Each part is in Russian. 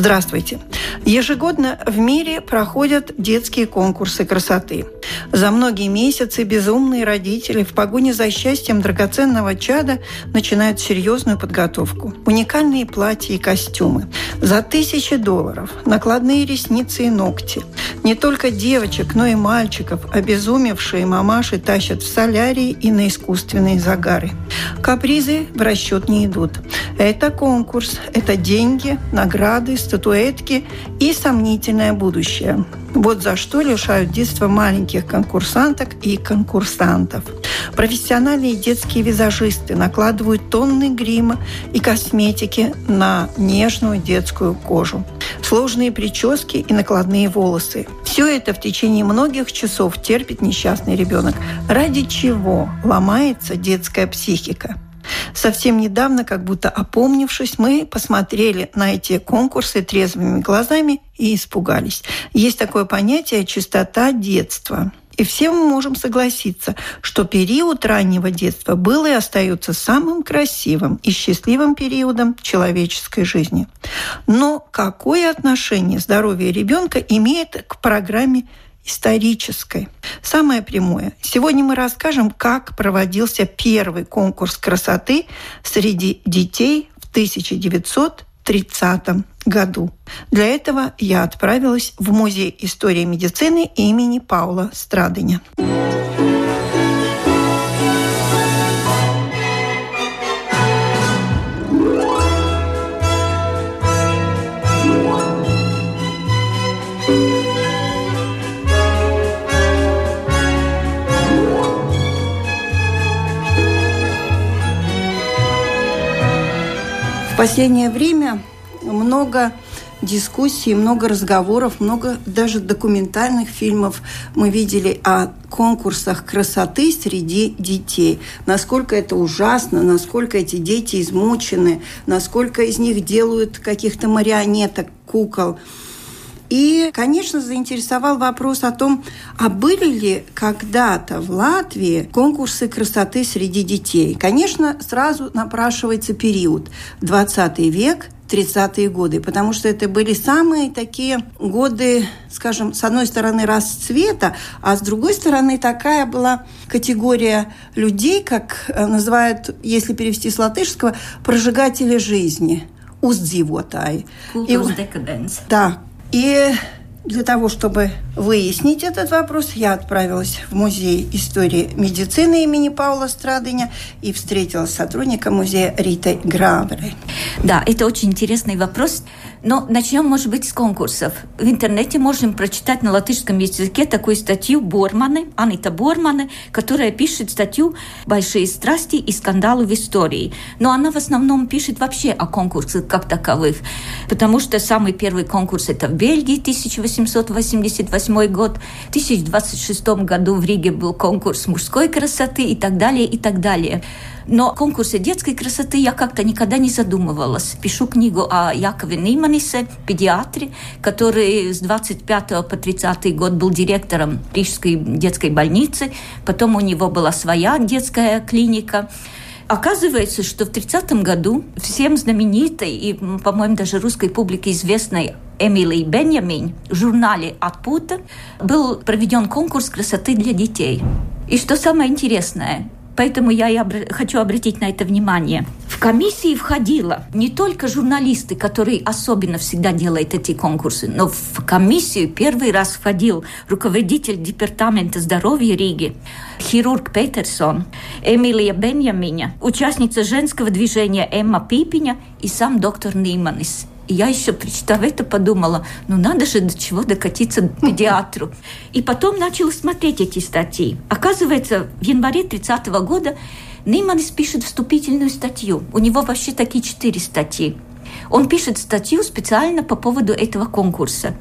Здравствуйте. Ежегодно в мире проходят детские конкурсы красоты. За многие месяцы безумные родители в погоне за счастьем драгоценного чада начинают серьезную подготовку. Уникальные платья и костюмы. За тысячи долларов. Накладные ресницы и ногти. Не только девочек, но и мальчиков обезумевшие мамаши тащат в солярии и на искусственные загары. Капризы в расчет не идут. Это конкурс, это деньги, награды, статуэтки и сомнительное будущее. Вот за что лишают детства маленьких конкурсанток и конкурсантов. Профессиональные детские визажисты накладывают тонны грима и косметики на нежную детскую кожу. Сложные прически и накладные волосы. Все это в течение многих часов терпит несчастный ребенок. Ради чего ломается детская психика? Совсем недавно, как будто опомнившись, мы посмотрели на эти конкурсы трезвыми глазами и испугались. Есть такое понятие «чистота детства». И все мы можем согласиться, что период раннего детства был и остается самым красивым и счастливым периодом человеческой жизни. Но какое отношение здоровье ребенка имеет к программе исторической. Самое прямое. Сегодня мы расскажем, как проводился первый конкурс красоты среди детей в 1930 году. Для этого я отправилась в Музей истории медицины имени Паула Страдыня. последнее время много дискуссий, много разговоров, много даже документальных фильмов мы видели о конкурсах красоты среди детей. Насколько это ужасно, насколько эти дети измучены, насколько из них делают каких-то марионеток, кукол. И, конечно, заинтересовал вопрос о том, а были ли когда-то в Латвии конкурсы красоты среди детей. Конечно, сразу напрашивается период 20 век, 30-е годы, потому что это были самые такие годы, скажем, с одной стороны расцвета, а с другой стороны такая была категория людей, как э, называют, если перевести с латышского, прожигатели жизни – уздзивотай. Культурс декаденс. Да, и для того, чтобы выяснить этот вопрос, я отправилась в Музей истории медицины имени Паула Страдыня и встретилась с сотрудником музея Ритой Граверой. Да, это очень интересный вопрос. Но начнем, может быть, с конкурсов. В интернете можем прочитать на латышском языке такую статью Борманы, Анита Борманы, которая пишет статью «Большие страсти и скандалы в истории». Но она в основном пишет вообще о конкурсах как таковых, потому что самый первый конкурс – это в Бельгии, 1888 год. В 1026 году в Риге был конкурс мужской красоты и так далее, и так далее. Но конкурсе детской красоты я как-то никогда не задумывалась. Пишу книгу о Якове Нейманисе, педиатре, который с 25 по 30 год был директором Рижской детской больницы. Потом у него была своя детская клиника. Оказывается, что в 30 году всем знаменитой и, по-моему, даже русской публике известной Эмилии Бенjamin в журнале «Отпута» был проведен конкурс красоты для детей. И что самое интересное, Поэтому я и обр- хочу обратить на это внимание. В комиссии входило не только журналисты, которые особенно всегда делают эти конкурсы, но в комиссию первый раз входил руководитель департамента здоровья Риги, хирург Петерсон, Эмилия Беньяминя, участница женского движения Эмма Пипиня и сам доктор Ниманис. И я еще, прочитав это, подумала, ну надо же до чего докатиться к педиатру. И потом начала смотреть эти статьи. Оказывается, в январе 30 -го года Нейманис пишет вступительную статью. У него вообще такие четыре статьи. Он пишет статью специально по поводу этого конкурса.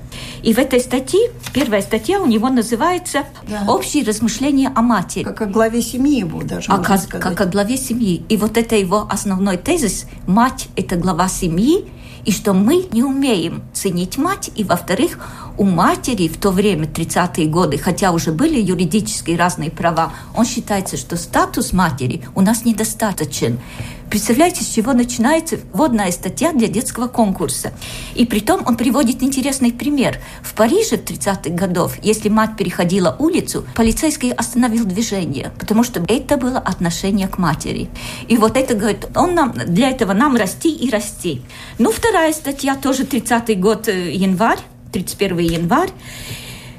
И в этой статье, первая статья у него называется да. «Общие размышления о матери». Как о главе семьи его даже, а как, как о главе семьи. И вот это его основной тезис. Мать – это глава семьи, и что мы не умеем ценить мать, и, во-вторых, у матери в то время, 30-е годы, хотя уже были юридические разные права, он считается, что статус матери у нас недостаточен. Представляете, с чего начинается вводная статья для детского конкурса. И при том он приводит интересный пример. В Париже в 30-х годов, если мать переходила улицу, полицейский остановил движение, потому что это было отношение к матери. И вот это, говорит, он нам, для этого нам расти и расти. Ну, вторая статья, тоже 30-й год, э, январь, 31 январь.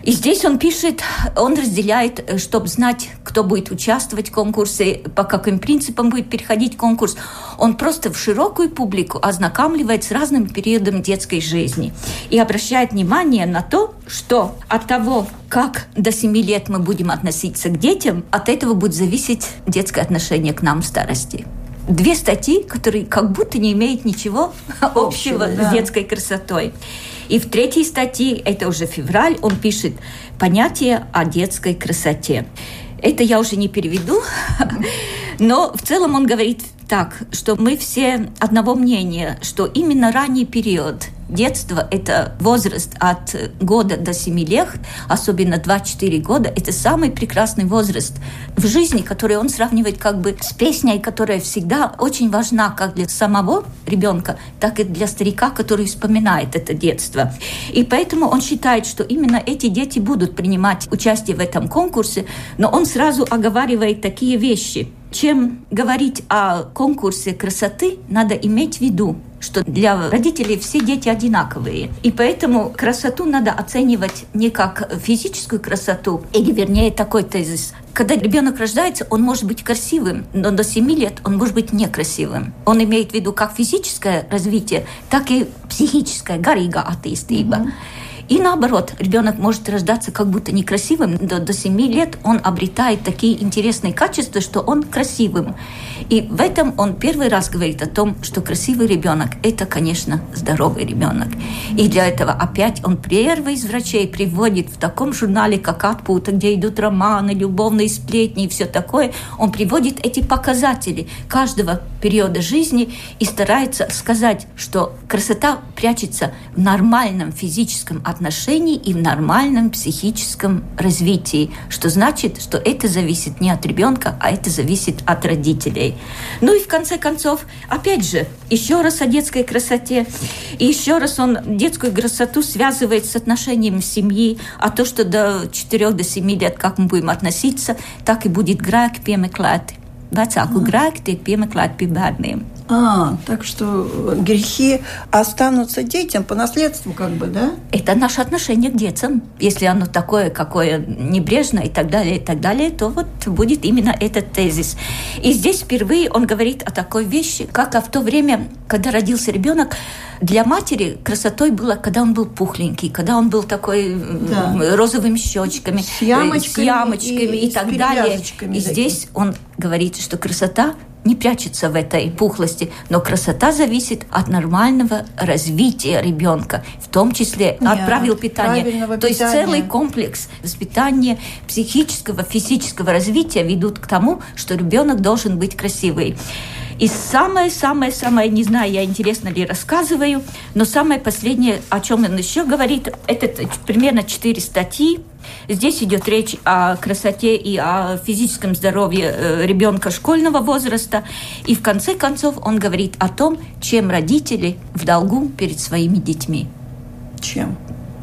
И здесь он пишет, он разделяет, э, чтобы знать, кто будет участвовать в конкурсе, по каким принципам будет переходить конкурс. Он просто в широкую публику ознакомливает с разным периодом детской жизни и обращает внимание на то, что от того, как до 7 лет мы будем относиться к детям, от этого будет зависеть детское отношение к нам в старости две статьи, которые как будто не имеют ничего общего, общего да. с детской красотой. И в третьей статье, это уже февраль, он пишет понятие о детской красоте. Это я уже не переведу, но в целом он говорит так, что мы все одного мнения, что именно ранний период детства – это возраст от года до 7 лет, особенно 2-4 года, это самый прекрасный возраст в жизни, который он сравнивает как бы с песней, которая всегда очень важна как для самого ребенка, так и для старика, который вспоминает это детство. И поэтому он считает, что именно эти дети будут принимать участие в этом конкурсе, но он сразу оговаривает такие вещи – чем говорить о конкурсе красоты, надо иметь в виду, что для родителей все дети одинаковые. И поэтому красоту надо оценивать не как физическую красоту, или вернее такой тезис. Когда ребенок рождается, он может быть красивым, но до 7 лет он может быть некрасивым. Он имеет в виду как физическое развитие, так и психическое, гарига атеистиба. Mm-hmm. И наоборот, ребенок может рождаться как будто некрасивым, до, до 7 лет он обретает такие интересные качества, что он красивым. И в этом он первый раз говорит о том, что красивый ребенок – это, конечно, здоровый ребенок. И для этого опять он первый из врачей приводит в таком журнале, как «Отпута», где идут романы, любовные сплетни и все такое, он приводит эти показатели каждого периода жизни и старается сказать, что красота прячется в нормальном физическом отношении отношении и в нормальном психическом развитии, что значит, что это зависит не от ребенка, а это зависит от родителей. Ну и в конце концов, опять же, еще раз о детской красоте. И еще раз он детскую красоту связывает с отношением семьи, а то, что до 4 до 7 лет, как мы будем относиться, так и будет grēki piemeklēti. Vecāku grēki tiek piemeklēti pie bērniem. А, так что грехи останутся детям по наследству, как бы, да? Это наше отношение к детям. Если оно такое, какое небрежное и так далее, и так далее, то вот будет именно этот тезис. И здесь впервые он говорит о такой вещи, как а в то время, когда родился ребенок, для матери красотой было, когда он был пухленький, когда он был такой да. розовыми щечками, с ямочками, с ямочками и, и так далее. И здесь он говорит, что красота не прячется в этой пухлости, но красота зависит от нормального развития ребенка, в том числе Нет, от правил питания. То есть целый комплекс воспитания психического, физического развития ведут к тому, что ребенок должен быть красивый. И самое-самое-самое, не знаю, я интересно ли рассказываю, но самое последнее, о чем он еще говорит, это примерно четыре статьи. Здесь идет речь о красоте и о физическом здоровье э, ребенка школьного возраста. И в конце концов он говорит о том, чем родители в долгу перед своими детьми. Чем?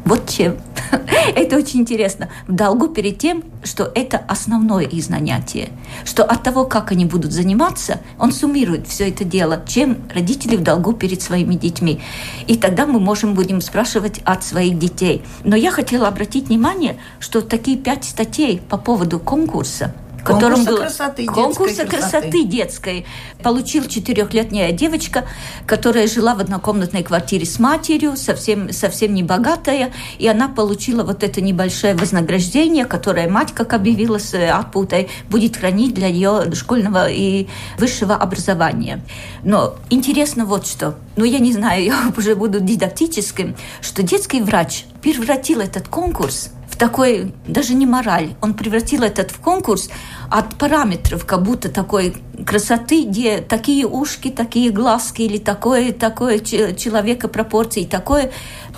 Вот чем. это очень интересно. В долгу перед тем, что это основное их занятие. Что от того, как они будут заниматься, он суммирует все это дело, чем родители в долгу перед своими детьми. И тогда мы можем будем спрашивать от своих детей. Но я хотела обратить внимание, что такие пять статей по поводу конкурса – котором конкурса был красоты, конкурса детской красоты детской. Получил четырехлетняя девочка, которая жила в однокомнатной квартире с матерью, совсем, совсем не богатая, и она получила вот это небольшое вознаграждение, которое мать, как объявила с отпутой, будет хранить для ее школьного и высшего образования. Но интересно вот что. Ну, я не знаю, я уже буду дидактическим, что детский врач превратил этот конкурс такой, даже не мораль, он превратил этот в конкурс от параметров, как будто такой красоты, где такие ушки, такие глазки или такое, такое человека пропорции, такое.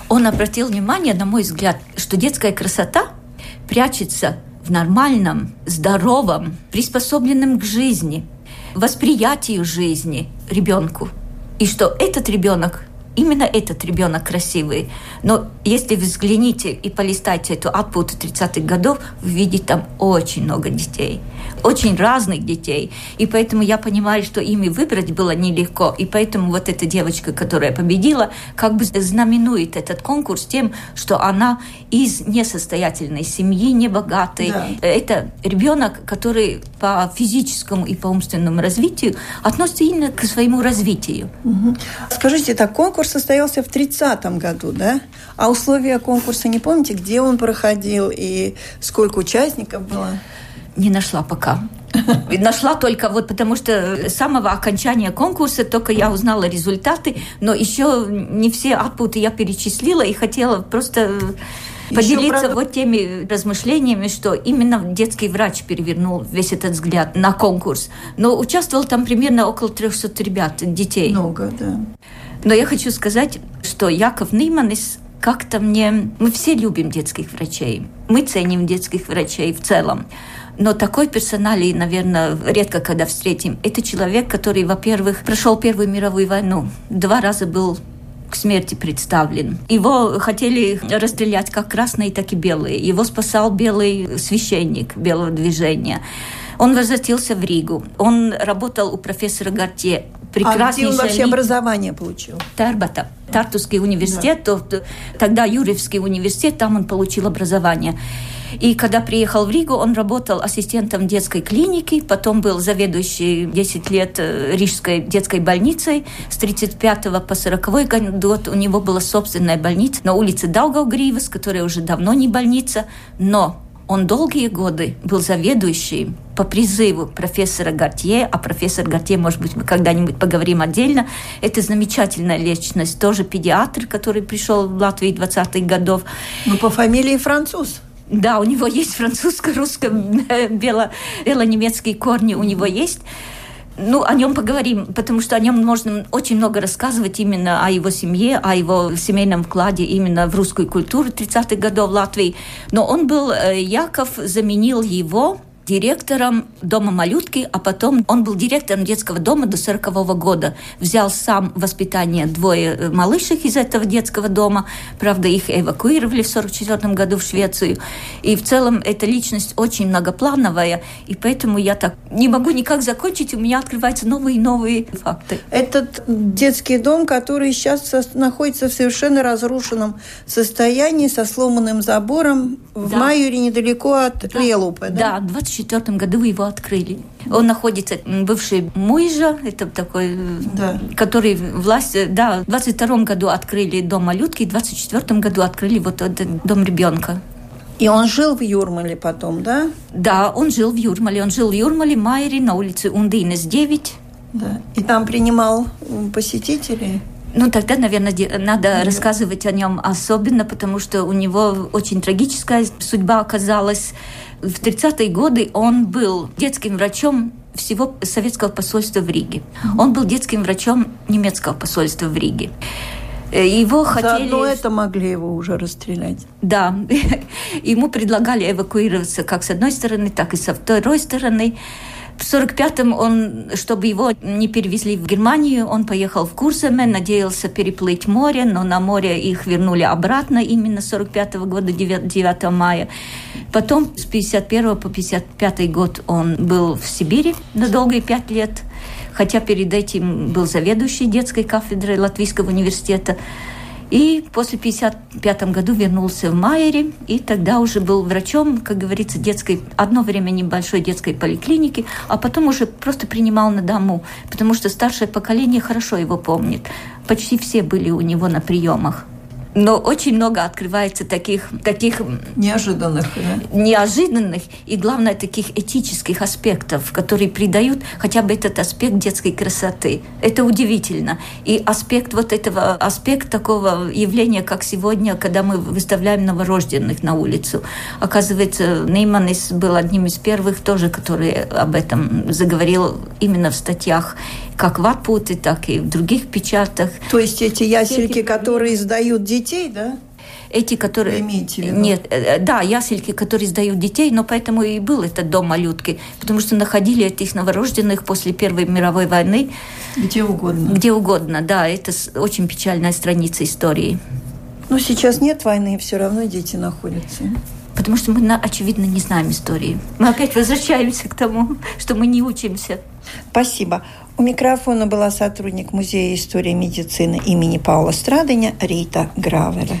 Он обратил внимание, на мой взгляд, что детская красота прячется в нормальном, здоровом, приспособленном к жизни, восприятию жизни ребенку. И что этот ребенок именно этот ребенок красивый. Но если вы взгляните и полистайте эту output 30-х годов, вы видите там очень много детей. Очень разных детей. И поэтому я понимаю, что ими выбрать было нелегко. И поэтому вот эта девочка, которая победила, как бы знаменует этот конкурс тем, что она из несостоятельной семьи, небогатой. Да. Это ребенок, который по физическому и по умственному развитию относится именно к своему развитию. Угу. Скажите, так конкурс конкурс состоялся в 30 году, да? А условия конкурса не помните, где он проходил и сколько участников было? Не нашла пока. Нашла только вот потому что с самого окончания конкурса только я узнала результаты, но еще не все отпуты я перечислила и хотела просто поделиться правда... вот теми размышлениями, что именно детский врач перевернул весь этот взгляд на конкурс. Но участвовал там примерно около 300 ребят, детей. Много, да. Но я хочу сказать, что Яков Нейманис как-то мне... Мы все любим детских врачей. Мы ценим детских врачей в целом. Но такой персоналии, наверное, редко когда встретим. Это человек, который, во-первых, прошел Первую мировую войну, два раза был к смерти представлен. Его хотели расстрелять как красные, так и белые. Его спасал белый священник белого движения. Он возвратился в Ригу. Он работал у профессора Гартье прекраснейшая... А где он вообще образование получил? Тарбата. Тартусский университет, да. то, тогда Юрьевский университет, там он получил образование. И когда приехал в Ригу, он работал ассистентом детской клиники, потом был заведующий 10 лет э, Рижской детской больницей. С 35 по 40 год у него была собственная больница на улице Даугавгривас, которая уже давно не больница, но он долгие годы был заведующим по призыву профессора Гартье, а профессор Гартье, может быть, мы когда-нибудь поговорим отдельно. Это замечательная личность, тоже педиатр, который пришел в Латвию 20-х годов. Ну, по фамилии француз. Да, у него есть французско-русско-бело-немецкие корни, у него есть. Ну, о нем поговорим, потому что о нем можно очень много рассказывать именно о его семье, о его семейном вкладе именно в русскую культуру 30-х годов Латвии. Но он был, э, Яков заменил его директором дома малютки, а потом он был директором детского дома до 40 -го года. Взял сам воспитание двое э, малышек из этого детского дома. Правда, их эвакуировали в 44 году в Швецию. И в целом эта личность очень многоплановая, и поэтому я так не могу никак закончить, у меня открываются новые и новые факты. Этот детский дом, который сейчас находится в совершенно разрушенном состоянии, со сломанным забором, в да. Майоре недалеко от да. Лелупы, да? Да, 24 году его открыли. Он находится, бывший Муйжа, это такой, да. который власть, да, в 22 году открыли дом малютки, в 24 году открыли вот этот дом ребенка. И он жил в Юрмале потом, да? Да, он жил в Юрмале. Он жил в Юрмале, Майере, на улице Ундинес 9. Да. И там принимал посетителей? Ну, тогда, наверное, надо да. рассказывать о нем особенно, потому что у него очень трагическая судьба оказалась. В 30-е годы он был детским врачом всего советского посольства в Риге. Он был детским врачом немецкого посольства в Риге. Э, его хотели... Заодно это могли его уже расстрелять. Да. Ему предлагали эвакуироваться как с одной стороны, так и со второй стороны. В 45-м он, чтобы его не перевезли в Германию, он поехал в Курсеме, надеялся переплыть море, но на море их вернули обратно именно 45 -го года, 9, 9 мая. Потом с 51 по 55 год он был в Сибири на долгие пять лет, хотя перед этим был заведующий детской кафедрой Латвийского университета. И после 55 году вернулся в Майере, и тогда уже был врачом, как говорится, детской, одно время небольшой детской поликлиники, а потом уже просто принимал на дому, потому что старшее поколение хорошо его помнит. Почти все были у него на приемах но очень много открывается таких, таких неожиданных, да? неожиданных и, главное, таких этических аспектов, которые придают хотя бы этот аспект детской красоты. Это удивительно. И аспект вот этого, аспект такого явления, как сегодня, когда мы выставляем новорожденных на улицу. Оказывается, Нейманис был одним из первых тоже, который об этом заговорил именно в статьях как в Арпуте, так и в других печатах. То есть эти ясельки, которые издают детей, да? эти, которые... Вы имеете в виду? Нет, э, да, ясельки, которые сдают детей, но поэтому и был этот дом малютки, потому что находили этих новорожденных после Первой мировой войны. Где угодно. Где угодно, да, это очень печальная страница истории. Но сейчас нет войны, и все равно дети находятся. Потому что мы, очевидно, не знаем истории. Мы опять возвращаемся к тому, что мы не учимся. Спасибо. У микрофона была сотрудник Музея истории медицины имени Паула Страдыня Рита Гравера.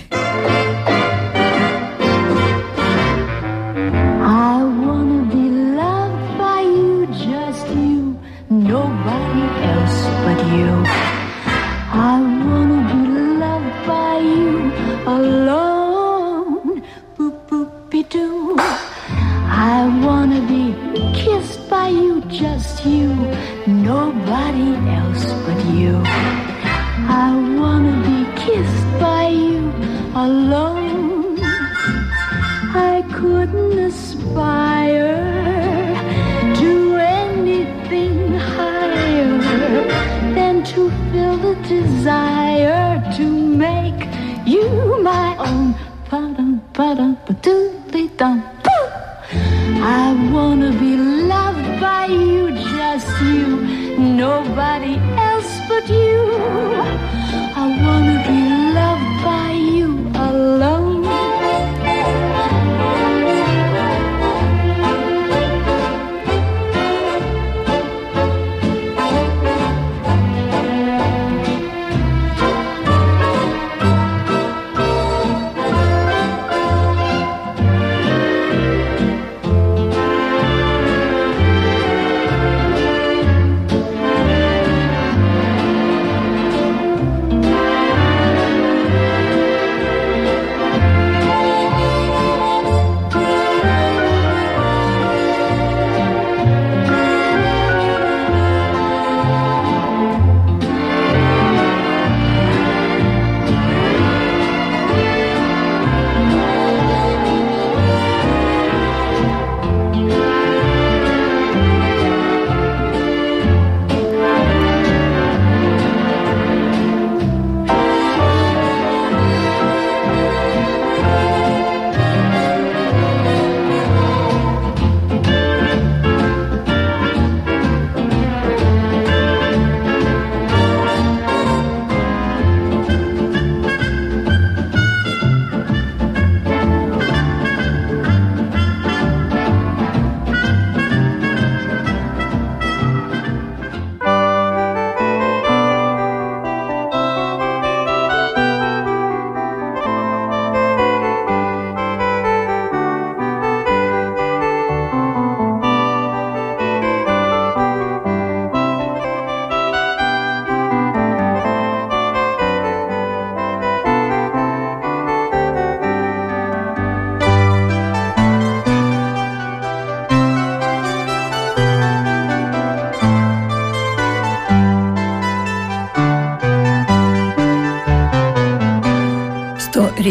alone. I couldn't aspire to anything higher than to feel the desire to make you my own. I wanna be loved by you, just you, nobody else but you. I wanna love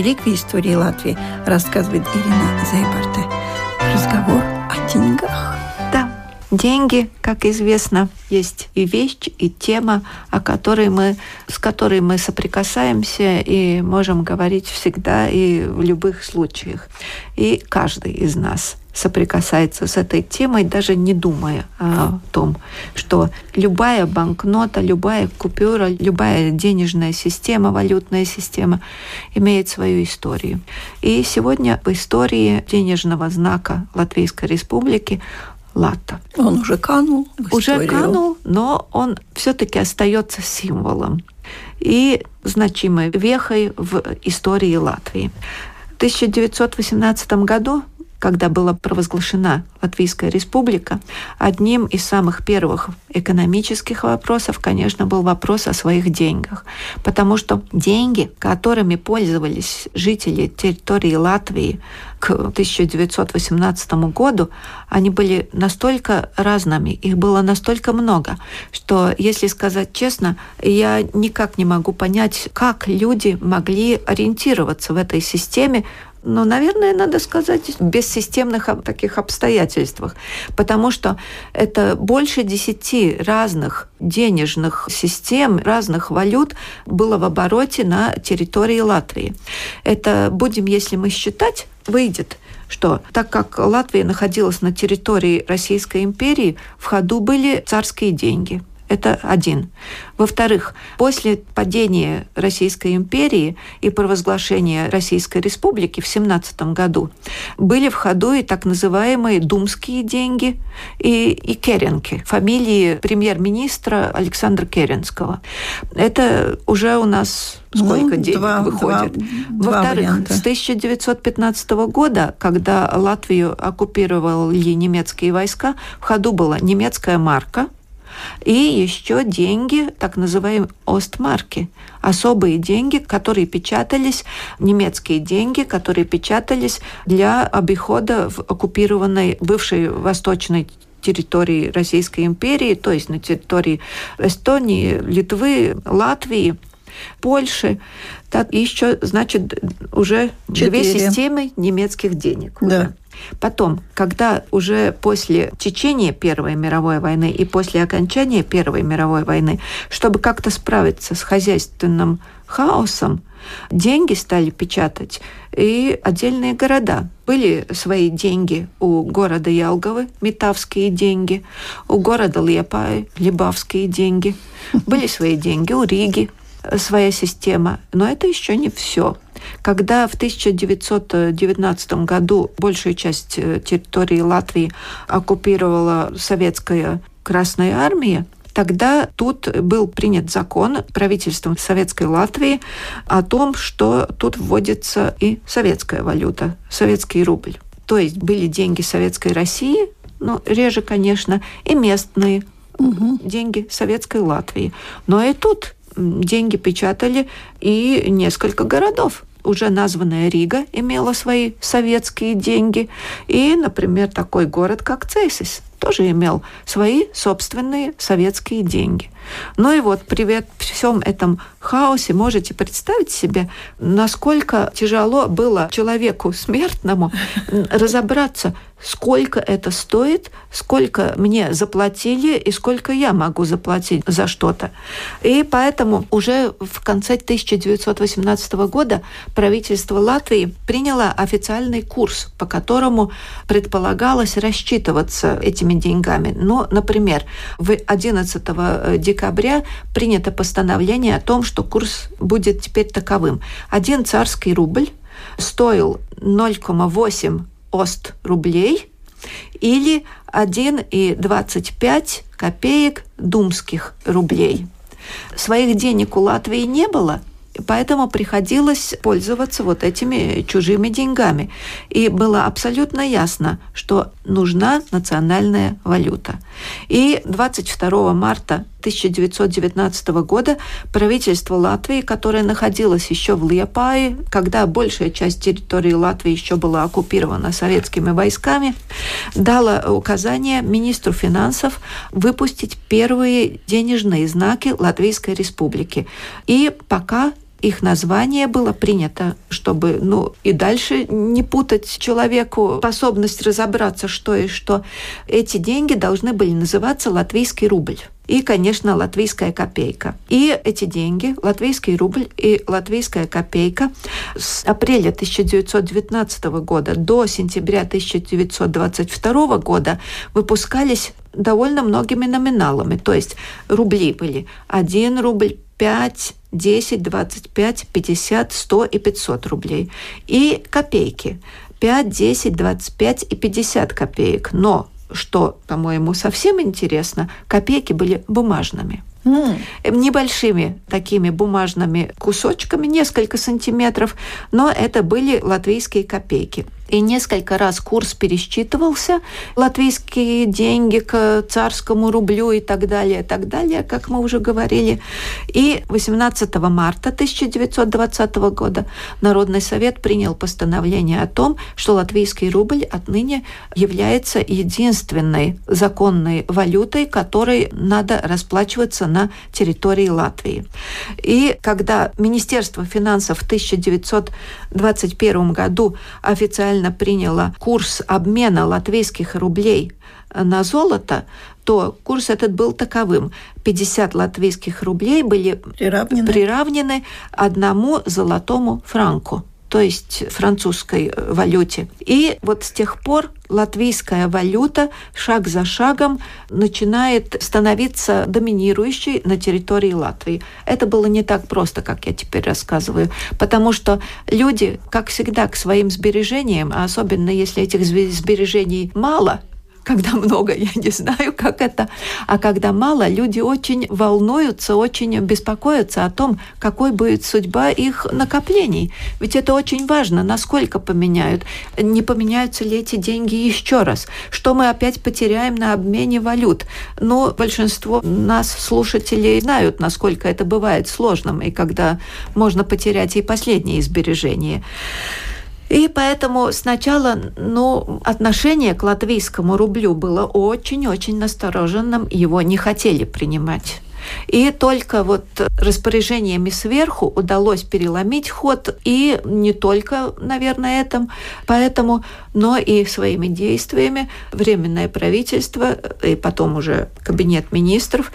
реликвии истории Латвии рассказывает Ирина Зайбарте. Разговор о деньгах. Да, деньги, как известно, есть и вещь, и тема, о которой мы, с которой мы соприкасаемся и можем говорить всегда и в любых случаях. И каждый из нас соприкасается с этой темой, даже не думая о том, что любая банкнота, любая купюра, любая денежная система, валютная система имеет свою историю. И сегодня в истории денежного знака Латвийской Республики лата. Он уже канул. уже канул, но он все-таки остается символом. и значимой вехой в истории Латвии. В 1918 году когда была провозглашена Латвийская республика, одним из самых первых экономических вопросов, конечно, был вопрос о своих деньгах. Потому что деньги, которыми пользовались жители территории Латвии к 1918 году, они были настолько разными, их было настолько много, что, если сказать честно, я никак не могу понять, как люди могли ориентироваться в этой системе, но, наверное, надо сказать, в бессистемных таких обстоятельствах, потому что это больше десяти разных денежных систем, разных валют было в обороте на территории Латвии. Это будем, если мы считать, выйдет что так как Латвия находилась на территории Российской империи, в ходу были царские деньги – это один. Во-вторых, после падения Российской империи и провозглашения Российской Республики в 17 году были в ходу и так называемые думские деньги и, и керенки, фамилии премьер-министра Александра Керенского. Это уже у нас сколько ну, денег два, выходит. Во-вторых, с 1915 года, когда Латвию оккупировали немецкие войска, в ходу была немецкая марка – и еще деньги, так называемые Остмарки, особые деньги, которые печатались, немецкие деньги, которые печатались для обихода в оккупированной бывшей восточной территории Российской империи, то есть на территории Эстонии, Литвы, Латвии, Польши. Так еще, значит, уже Четыре. две системы немецких денег. Да. Уже. Потом, когда уже после течения Первой мировой войны и после окончания Первой мировой войны, чтобы как-то справиться с хозяйственным хаосом, деньги стали печатать и отдельные города. Были свои деньги у города Ялговы, метавские деньги, у города Лепаи, либавские деньги. Были свои деньги у Риги, своя система. Но это еще не все. Когда в 1919 году большую часть э, территории Латвии оккупировала советская Красная Армия, Тогда тут был принят закон правительством Советской Латвии о том, что тут вводится и советская валюта, советский рубль. То есть были деньги Советской России, ну, реже, конечно, и местные угу. деньги Советской Латвии. Но и тут деньги печатали и несколько городов уже названная Рига имела свои советские деньги. И, например, такой город, как Цейсис, тоже имел свои собственные советские деньги. Ну и вот при всем этом хаосе можете представить себе, насколько тяжело было человеку смертному разобраться, сколько это стоит, сколько мне заплатили и сколько я могу заплатить за что-то. И поэтому уже в конце 1918 года правительство Латвии приняло официальный курс, по которому предполагалось рассчитываться этими деньгами. Ну, например, в 11 декабря принято постановление о том, что курс будет теперь таковым. Один царский рубль стоил 0,8 ост рублей или 1,25 копеек думских рублей. Своих денег у Латвии не было, Поэтому приходилось пользоваться вот этими чужими деньгами. И было абсолютно ясно, что нужна национальная валюта. И 22 марта 1919 года правительство Латвии, которое находилось еще в Лиепае, когда большая часть территории Латвии еще была оккупирована советскими войсками, дало указание министру финансов выпустить первые денежные знаки Латвийской республики. И пока их название было принято, чтобы ну, и дальше не путать человеку способность разобраться, что и что. Эти деньги должны были называться латвийский рубль и, конечно, латвийская копейка. И эти деньги, латвийский рубль и латвийская копейка с апреля 1919 года до сентября 1922 года выпускались довольно многими номиналами. То есть рубли были 1 рубль, 5, 10, 25, 50, 100 и 500 рублей. И копейки. 5, 10, 25 и 50 копеек. Но что, по-моему, совсем интересно, копейки были бумажными. Mm. Небольшими такими бумажными кусочками, несколько сантиметров, но это были латвийские копейки и несколько раз курс пересчитывался, латвийские деньги к царскому рублю и так далее, и так далее, как мы уже говорили. И 18 марта 1920 года Народный совет принял постановление о том, что латвийский рубль отныне является единственной законной валютой, которой надо расплачиваться на территории Латвии. И когда Министерство финансов в 1921 году официально официально приняла курс обмена латвийских рублей на золото, то курс этот был таковым. 50 латвийских рублей были приравнены, приравнены одному золотому франку то есть французской э, валюте. И вот с тех пор латвийская валюта шаг за шагом начинает становиться доминирующей на территории Латвии. Это было не так просто, как я теперь рассказываю, потому что люди, как всегда, к своим сбережениям, а особенно если этих сбережений мало, когда много, я не знаю, как это. А когда мало, люди очень волнуются, очень беспокоятся о том, какой будет судьба их накоплений. Ведь это очень важно, насколько поменяют. Не поменяются ли эти деньги еще раз? Что мы опять потеряем на обмене валют? Но большинство нас, слушателей, знают, насколько это бывает сложным, и когда можно потерять и последние сбережения. И поэтому сначала ну, отношение к латвийскому рублю было очень-очень настороженным, его не хотели принимать. И только вот распоряжениями сверху удалось переломить ход, и не только, наверное, этом, поэтому, но и своими действиями Временное правительство и потом уже Кабинет министров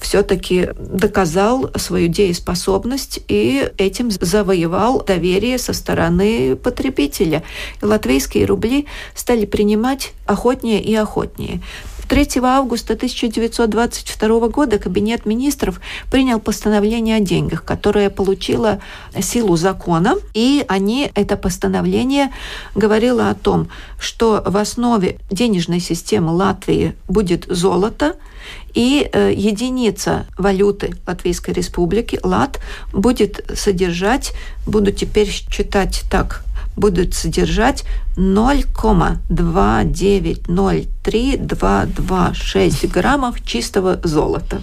все-таки доказал свою дееспособность и этим завоевал доверие со стороны потребителя. И латвийские рубли стали принимать охотнее и охотнее. 3 августа 1922 года Кабинет министров принял постановление о деньгах, которое получило силу закона, и они, это постановление говорило о том, что в основе денежной системы Латвии будет золото, и э, единица валюты Латвийской Республики, лат, будет содержать, буду теперь читать так, будут содержать 0,2903-226 граммов чистого золота.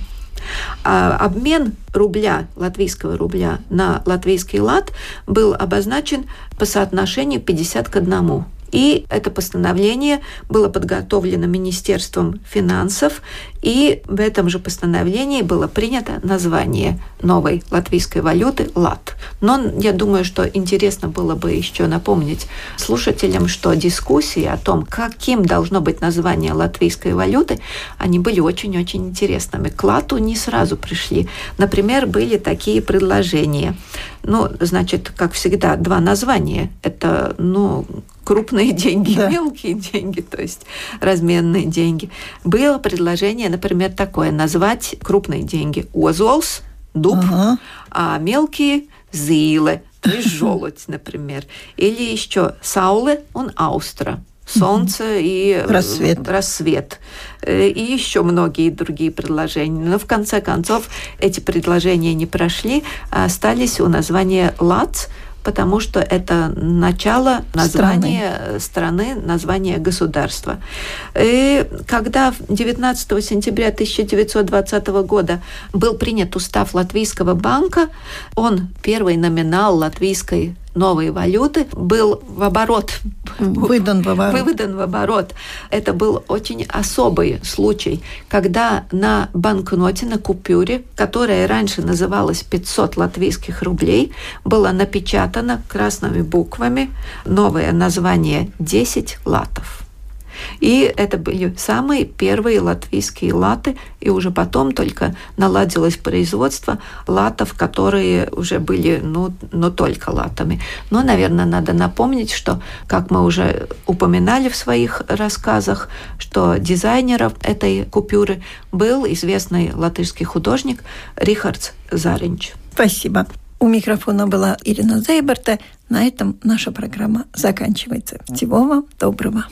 А обмен рубля, латвийского рубля на латвийский лат был обозначен по соотношению 50 к 1. И это постановление было подготовлено Министерством финансов, и в этом же постановлении было принято название новой латвийской валюты «лат». Но я думаю, что интересно было бы еще напомнить слушателям, что дискуссии о том, каким должно быть название латвийской валюты, они были очень-очень интересными. К лату не сразу пришли. Например, были такие предложения. Ну, значит, как всегда, два названия. Это, ну, крупные деньги, да. мелкие деньги, то есть разменные деньги. Было предложение, например, такое, назвать крупные деньги озолс, дуб, ага. а мелкие зилы, то есть желудь, например. Или еще сауле, он аустра солнце и рассвет. рассвет. Э, и еще многие другие предложения. Но в конце концов эти предложения не прошли, а остались у названия «ЛАЦ», потому что это начало названия страны, страны название государства. И когда 19 сентября 1920 года был принят устав Латвийского банка, он первый номинал латвийской новой валюты был в оборот. Выдан в оборот. Выдан в оборот. Это был очень особый случай, когда на банкноте, на купюре, которая раньше называлась 500 латвийских рублей, было напечатано красными буквами новое название 10 латов. И это были самые первые латвийские латы, и уже потом только наладилось производство латов, которые уже были, ну, ну только латами. Но, наверное, надо напомнить, что, как мы уже упоминали в своих рассказах, что дизайнером этой купюры был известный латышский художник Рихардс Заринч. Спасибо. У микрофона была Ирина Зейберта. На этом наша программа заканчивается. Всего вам доброго.